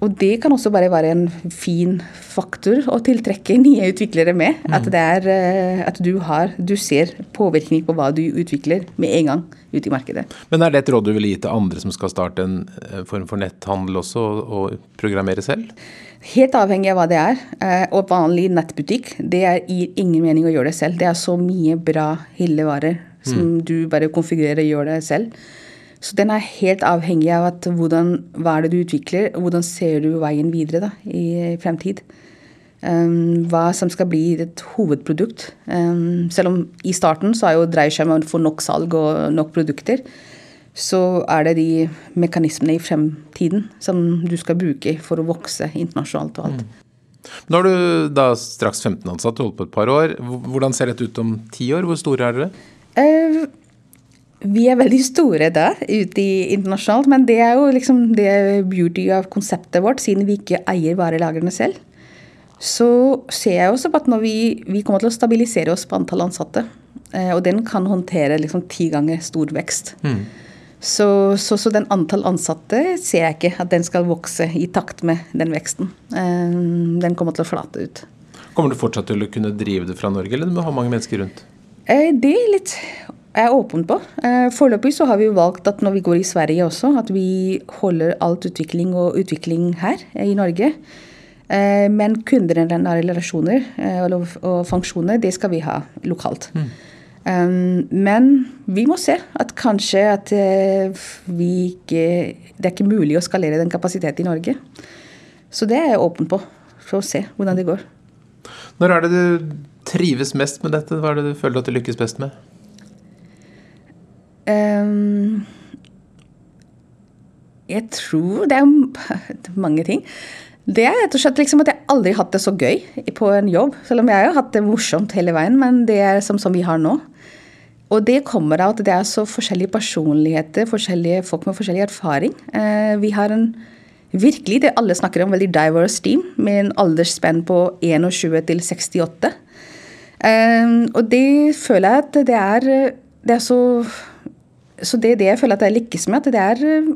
og det kan også bare være en fin faktor å tiltrekke nye utviklere med. Mm. At, det er, eh, at du, har, du ser påvirkning på hva du utvikler med en gang ute i markedet. Men er det et råd du vil gi til andre som skal starte en eh, form for netthandel også, og programmere selv? Helt avhengig av hva det er. Eh, og vanlig nettbutikk, det gir ingen mening å gjøre det selv. Det er så mye bra hyllevarer som mm. du bare konfigurerer og gjør det selv. Så den er helt avhengig av at hvordan, hva er det du utvikler, og hvordan ser du veien videre da, i fremtid. Um, hva som skal bli et hovedprodukt. Um, selv om i starten så er jo dreier seg om å få nok salg og nok produkter så er det de mekanismene i fremtiden som du skal bruke for å vokse internasjonalt og alt. Mm. Nå har du da straks 15 ansatte, holdt på et par år. Hvordan ser dette ut om ti år? Hvor store er dere? Uh, vi er veldig store da, ute internasjonalt, men det er jo liksom det beauty av konseptet vårt, siden vi ikke eier varelagrene selv. Så ser jeg også på at når vi, vi kommer til å stabilisere oss på antall ansatte, uh, og den kan håndtere liksom ti ganger stor vekst. Mm. Så, så, så, den antall ansatte ser jeg ikke at den skal vokse i takt med den veksten. Eh, den kommer til å flate ut. Kommer du fortsatt til å kunne drive det fra Norge, eller du må ha mange mennesker rundt? Eh, det er litt er åpen på. Eh, foreløpig så har vi valgt at når vi går i Sverige også, at vi holder alt utvikling og utvikling her i Norge. Men kunder relasjoner og funksjoner, det skal vi ha lokalt. Mm. Um, men vi må se at kanskje at vi ikke Det er ikke mulig å skalere den kapasiteten i Norge. Så det er jeg åpen på, for å se hvordan det går. Når er det du trives mest med dette? Hva er det du føler at du lykkes best med? Um, jeg tror det er mange ting. Det er rett og slett liksom at jeg aldri har hatt det så gøy på en jobb. Selv om jeg har hatt det morsomt hele veien, men det er som, som vi har nå. Og det kommer av at det er så forskjellige personligheter, forskjellige folk med forskjellig erfaring. Eh, vi har en virkelig, det alle snakker om, veldig diverse team, med en aldersspenn på 21 til 68. Eh, og det føler jeg at det er, det er så Så det er det jeg føler at jeg lykkes med. at det er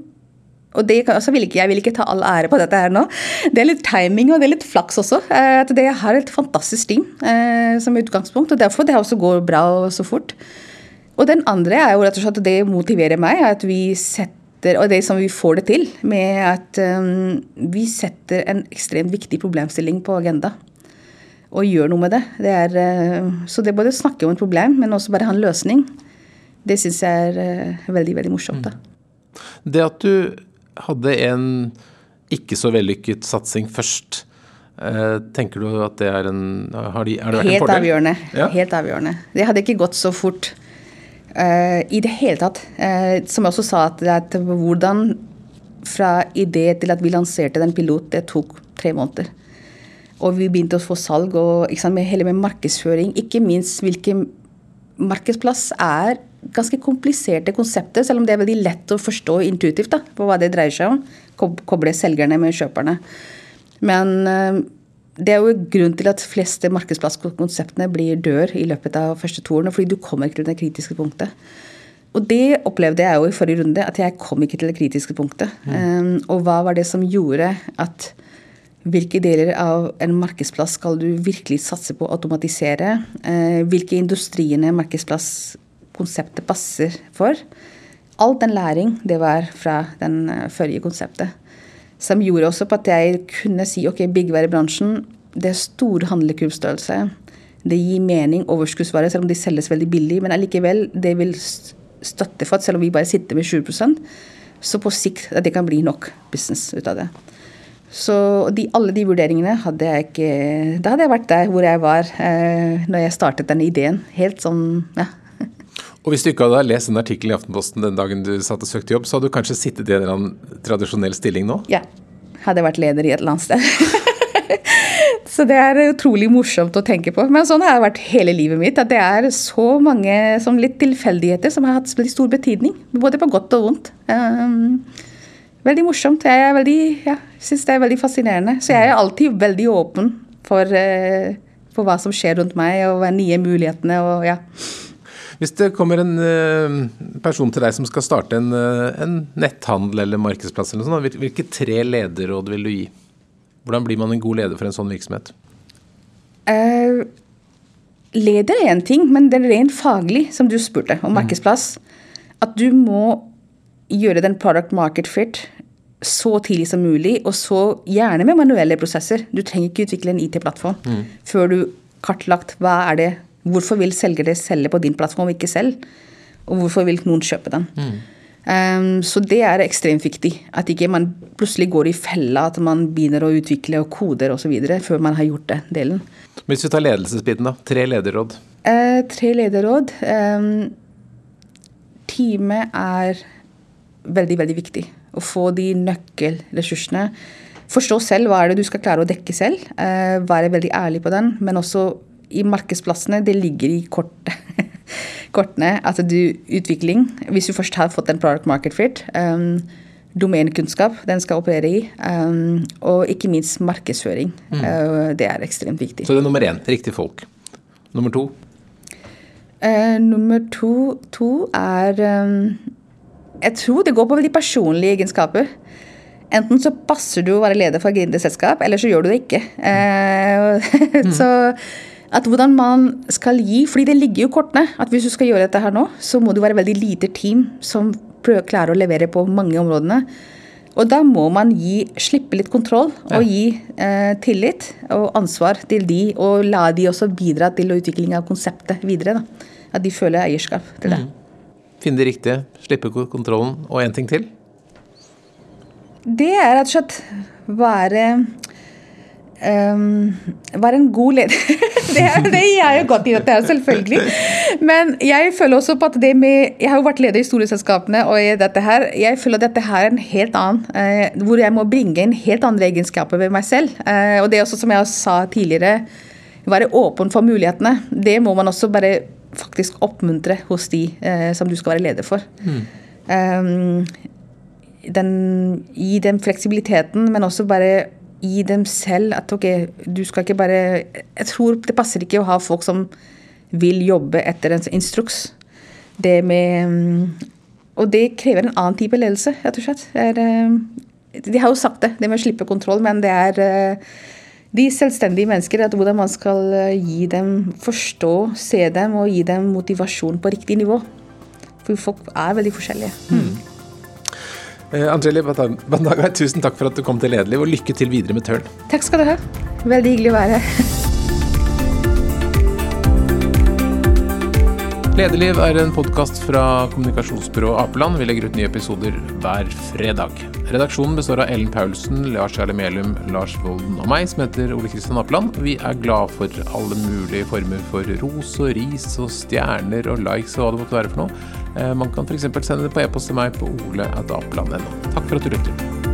og det, altså vil ikke, Jeg vil ikke ta all ære på dette her nå. Det er litt timing og det er litt flaks også. Eh, at det har et fantastisk team eh, som utgangspunkt. og Derfor det også går bra og så fort. Og den andre er jo rett og slett at det motiverer meg. at vi setter, Og det som vi får det til, med at um, vi setter en ekstremt viktig problemstilling på agenda. Og gjør noe med det. det er, uh, så det er både å snakke om et problem, men også bare ha en løsning. Det syns jeg er uh, veldig, veldig morsomt. da. Det at du hadde en ikke så vellykket satsing først. Eh, tenker du at det er en har de, er det vært Helt en fordel? avgjørende. Ja. Helt avgjørende. Det hadde ikke gått så fort uh, i det hele tatt. Uh, som jeg også sa, at, at hvordan fra idé til at vi lanserte den pilot, det tok tre måneder. Og vi begynte å få salg og sant, med, hele med markedsføring. Ikke minst hvilken markedsplass er ganske kompliserte konseptet, selv om det er veldig lett å forstå intuitivt da, på hva det dreier seg om. Koble selgerne med kjøperne. Men uh, det er jo grunn til at fleste markedsplasskonseptene blir dør i løpet av første to årene, fordi du kommer ikke til det kritiske punktet. Og det opplevde jeg jo i forrige runde, at jeg kom ikke til det kritiske punktet. Mm. Um, og hva var det som gjorde at hvilke deler av en markedsplass skal du virkelig satse på å automatisere? Uh, hvilke industriene markedsplasskonseptet passer for? All den læring det var fra den forrige konseptet. Som gjorde også på at jeg kunne si ok, byggvarebransjen, det er stor handlekurvstørrelse. Det gir mening, overskuddsvare, selv om de selges veldig billig. Men allikevel, det vil støtte for at selv om vi bare sitter med 20% så på sikt at det kan bli nok business ut av det. Så de, alle de vurderingene hadde jeg ikke Da hadde jeg vært der hvor jeg var eh, når jeg startet denne ideen. Helt sånn, ja. Og hvis du ikke hadde lest en artikkel i Aftenposten den dagen du satt og søkte jobb, så hadde du kanskje sittet i en eller annen tradisjonell stilling nå? Ja. Hadde vært leder i et eller annet sted. så det er utrolig morsomt å tenke på. Men sånn har det vært hele livet mitt. At det er så mange som litt tilfeldigheter som har hatt veldig stor betydning. Både på godt og vondt. Um, veldig morsomt. Jeg er syns det er veldig fascinerende. Så jeg er alltid veldig åpen for, uh, for hva som skjer rundt meg, og nye mulighetene. og ja. Hvis det kommer en uh, person til deg som skal starte en, uh, en netthandel eller markedsplass, eller sånt, hvilke tre lederråd vil du gi? Hvordan blir man en god leder for en sånn virksomhet? Uh, leder er én ting, men det er rent faglig, som du spurte om markedsplass. At du må gjøre den product market fit så tidlig som mulig, og så gjerne med manuelle prosesser. Du trenger ikke utvikle en IT-plattform mm. før du kartlagt hva er det Hvorfor vil selger det selge på din plattform og ikke selv? Og hvorfor vil noen kjøpe den? Mm. Um, så det er ekstremt viktig. At ikke man plutselig går i fella at man begynner å utvikle og koder osv. før man har gjort det delen. Hvis vi tar ledelsesbiten, da. Tre lederråd? Uh, tre lederråd. Um, teamet er veldig, veldig viktig. Å få de nøkkelressursene. Forstå selv hva er det du skal klare å dekke selv. Uh, være veldig ærlig på den. Men også i markedsplassene, det ligger i kortet. kortene. Altså du, utvikling. Hvis du først har fått en product market fit. Um, domenekunnskap den skal operere i. Um, og ikke minst markedsføring. Mm. Uh, det er ekstremt viktig. Så det er nummer én. Riktig folk. Nummer to? Uh, nummer to, to er um, Jeg tror det går på veldig personlige egenskaper. Enten så passer du å være leder for et gründerselskap, eller så gjør du det ikke. Uh, mm. så at hvordan man skal gi, fordi det ligger jo kortene at hvis du skal gjøre dette her nå, så må du være veldig lite team som prøver, klarer å levere på mange områdene. Og da må man gi, slippe litt kontroll og gi eh, tillit og ansvar til de, og la de også bidra til utvikling av konseptet videre. Da. At de føler eierskap til det. Finne det riktige, slippe kontrollen. Og en ting til. Det er rett og slett være ehm, være en god leder. det, er, det er jo godt i dette, er selvfølgelig. Men jeg føler også på at det med Jeg har jo vært leder i storeselskapene, og i dette her, jeg føler at dette her er en helt annen. uh, hvor jeg må bringe inn helt andre egenskaper ved meg selv. Uh, og det er også, som jeg sa tidligere, være åpen for mulighetene. Det må man også bare faktisk oppmuntre hos de uh, som du skal være leder for. Ehm, den, gi dem fleksibiliteten, men også bare gi dem selv at ok, du skal ikke bare Jeg tror det passer ikke å ha folk som vil jobbe etter en instruks. Det med mm, Og det krever en annen type ledelse, rett og slett. Eh, de har jo sagt det, det med å slippe kontroll, men det er eh, de selvstendige mennesker, at hvordan man skal eh, gi dem forstå, se dem og gi dem motivasjon på riktig nivå. For folk er veldig forskjellige. Eh, Angeli Bandaga, tusen takk for at du kom til Lederliv, og lykke til videre med Tørn. Takk skal du ha. Veldig hyggelig å være her. Lederliv er en podkast fra kommunikasjonsbyrået Apeland. Vi legger ut nye episoder hver fredag. Redaksjonen består av Ellen Paulsen, Lars Jarle Melum, Lars Volden og meg, som heter Ole Kristian Apeland. Vi er glad for alle mulige former for ros og ris og stjerner og likes og hva det måtte være for noe. Eh, Man kan f.eks. sende det på e-post til meg på ole.apeland.no. Takk for at du lytter.